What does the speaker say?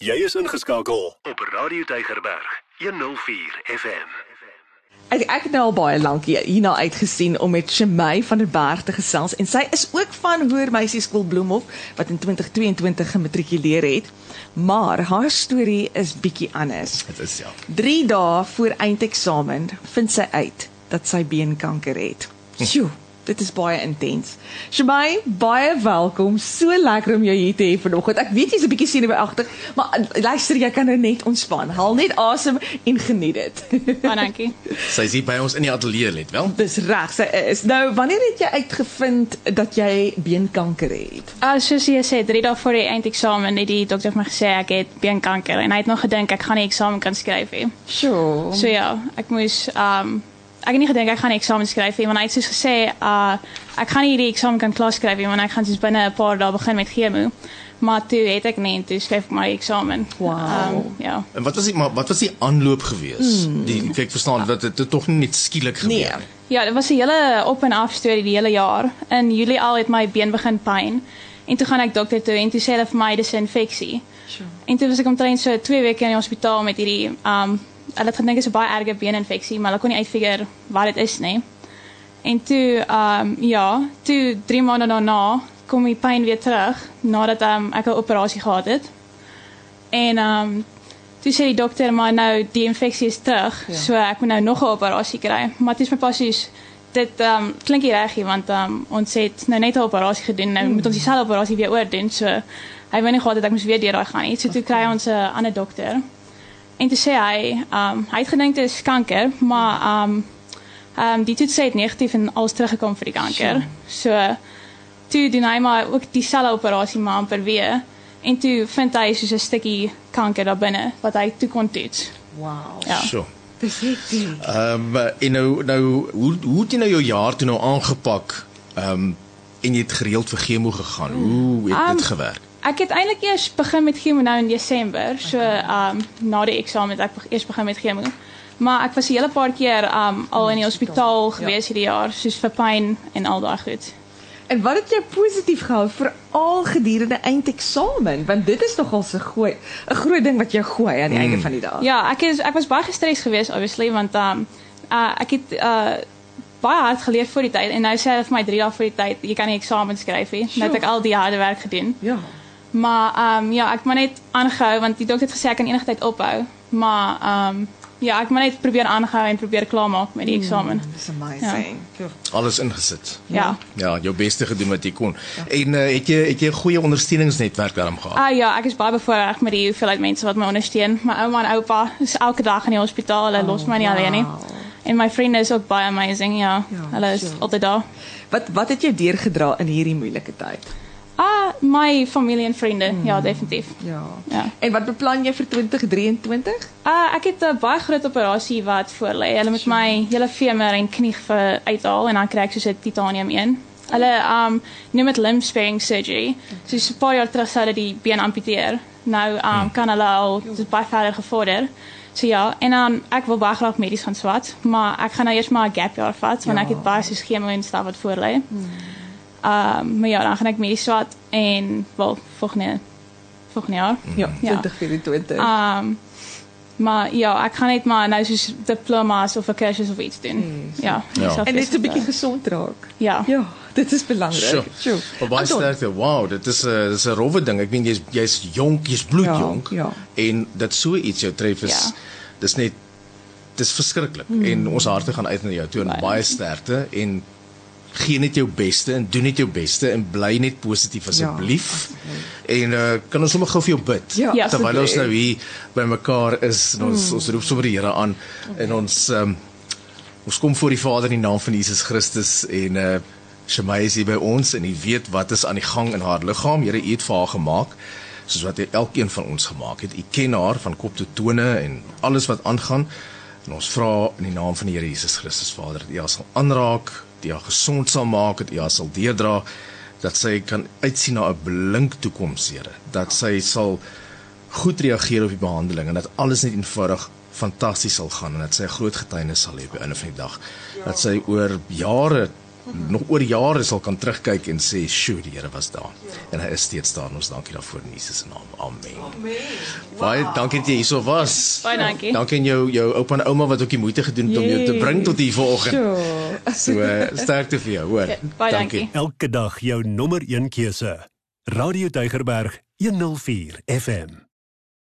Jy is ingeskakel op Radio Tygerberg 104 FM. Ek ek het nou al baie lank hier- hierna uitgesien om met Shemay van der Berg te gesels en sy is ook van Hoër Meisieskool Bloemhof wat in 2022 gematrikuleer het. Maar haar storie is bietjie anders. Dit is ja. 3 dae voor eindeksamen vind sy uit dat sy beenkanker het. Sjoe, dit is baie intens. Shemay, baie welkom. So lekker om jou hier te hê vanoggend. Ek weet jy's 'n bietjie senuweeagtig, maar uh, luister, jy kan nou net ontspan. Haal net asem en geniet dit. Baie dankie. Sy is hier by ons in die ateljee let wel. Dis reg, sy is. Nou, wanneer het jy uitgevind dat jy beenkanker het? Uh, soos jy sê, 3 dae voor die eindeksamen het die dokter vir my gesê ek het beenkanker en hy het nog gedink ek gaan nie eksamen kan skryf nie. Sure. So ja, ek moes um ek het nie gedink ek gaan die eksamen skryf nie want hy het soos gesê uh ek gaan nie die eksamen kan klaar skryf nie want ek gaan soos binne 'n paar dae begin met chemo. Maar toe het ek net toe skryf ek my eksamen. Wow. Um, ja. En wat was die maar wat was die aanloop gewees? Hmm. Die kyk verstaan dat dit tog nie net skielik gebeur Nee. nie. Ja, dit was 'n hele op en af storie die hele jaar. In Julie al het my been begin pyn. En toe gaan ek dokter toe en toe sê hulle vir my dis 'n infeksie. Sure. En toe was ek omtrent so 2 weke in die hospitaal met hierdie um hulle het gedink dit is 'n baie erge beeninfeksie, maar hulle kon nie uitfigure wat dit is nie. En toe um ja, toe 3 maande daarna kom die pyn weer terug nadat um, ek 'n operasie gehad het. En um toe sê die dokter maar nou die infeksie is terug, Ja. ja. so ek moet nou nog 'n operasie kry. Maar dit is my passies dit um klink nie reg nie want um ons het nou net 'n operasie gedoen nou moet ons dieselfde operasie weer oor doen. So hy wou nie gehad het ek moes weer deur daai gaan nie. So toe kry ons 'n ander dokter. En toe sê hy um hy het gedink dit is kanker, maar um um die toets sê het negatief en alles teruggekom vir die kanker. So toe doen hy maar ook dieselfde operasie maar amper weer. En toe vind hy soos 'n stukkie kanker daar binne wat hy toe kon toets. Wow. Ja. So. Dis hektiek. Ehm um, en nou nou hoe hoe het jy nou jou jaar toe nou aangepak? Ehm um, en jy het gereeld vir chemo gegaan. Hoe het Um, dit gewerk? Ek het eintlik eers begin met chemo nou in Desember. So um na die eksamen het ek be- eers begin met chemo. Maar ek was 'n hele paar keer um al in die hospitaal gewees hierdie jaar, soos vir pyn en al daai goed. En wat het jou positief gehou veral gedurende eindeksamen? Want dit is nogal 'n gooi 'n groot ding wat jou gooi aan die mm. einde van die dag. Ja, ek is ek was baie gestres geweest obviously want um uh, ek het uh baie hard geleer voor die tyd en nou sê hulle vir my 3 dae voor die tyd jy kan nie eksamen skryf nie. Nou het ek al die harde werk gedoen. Ja. Maar um ja, ek moet net aangehou want die dokter het gesê ek kan enige tyd ophou. Maar um ja, ek moet net probeer aanhou en probeer klaarmaak met die eksamen. Dis amazing. Ja. Alles ingesit. Ja. Ja, jou beste gedoen wat jy kon. En uh, het jy het jy 'n goeie ondersteuningsnetwerk daarom gehad? Ah ja, ek is baie bevoorreg met die hoeveelheid mense wat my ondersteun. My ouma en oupa is elke dag in die hospitaal. Hulle los my nie alleen nie. En my vriende is ook baie amazing, ja. Ja, Hulle is sure. altyd daar. Wat wat het jou deurgedra in hierdie moeilike tyd? My familie en vriende. Ja, definitief. Ja. Ja. En wat beplan jy vir 2023? Ah, ek het 'n baie groot operasie wat voor lê. Hulle moet my hele femur en knie ver uithaal en dan kry ek soos 'n titanium een. Hulle um noem dit limb sparing surgery. So so 'n paar jaar terug sou hulle die been amputeer. Nou um kan hulle al dit baie verder gevorder. So ja, en dan ek wil baie graag medies gaan swat, maar ek gaan nou eers maar 'n gap jaar vat want Ja. ek het baie soos chemo en stuff wat voor lê. Um maar ja, dan gaan ek medies swat en wel volgende volgende jaar. Ja, Ja. 2024. Um maar ja, ek gaan net maar nou soos diploma's of 'n kursus of iets doen. Ja. Ja. ek sal en net 'n bietjie gesond raak. Ja. Ja, dit is belangrik. Sure. Maar baie sterkte. Wow, dit is 'n dis 'n rowwe ding. Ek meen jy's jy's jonk, jy's bloedjonk Ja, ja. en dat so iets jou tref is Ja. dis net dis verskriklik. Mm. En ons harte gaan uit na jou toe en Baie baie sterkte en gee net jou beste en doen net jou beste en bly net positief asseblief. en uh, kan ons sommer gou vir jou bid Ja, Ja. terwyl ons nou hier by mekaar is en ons mm. ons roep sommer die Here aan en ons um, ons kom voor die Vader in die naam van Jesus Christus en uh Shemay is hier by ons en hy weet wat is aan die gang in haar liggaam. Here, u het vir haar gemaak soos wat hy elkeen van ons gemaak het. U ken haar van kop tot tone en alles wat aangaan. En ons vra in die naam van die Here Jesus Christus Vader, dat U haar sal aanraak, dat U haar gesond sal maak, dat U haar sal deerdra, dat sy kan uitsien na 'n blink toekoms, Here. Dat sy sal goed reageer op die behandeling en dat alles net eenvoudig fantasties sal gaan en dat sy 'n groot getuienis sal hê op die einde van die dag. Dat sy oor jare nog oor jare sal kan terugkyk en sê, "Sjoe, die Here was daar." En hy is steeds daar en ons dankie daarvoor in Jesus se naam. Amen. Amen. Wow. Baie dankie dat jy hier so was. Baie dankie. Dankie aan jou jou oupa en ouma wat ook die moeite gedoen het om jou te bring tot hier vanoggend. Sure. So eh, sterkte vir jou, hoor. Okay, baie dankie. dankie. Elke dag jou nommer 1 keuse. Radio Deugerberg 104 FM.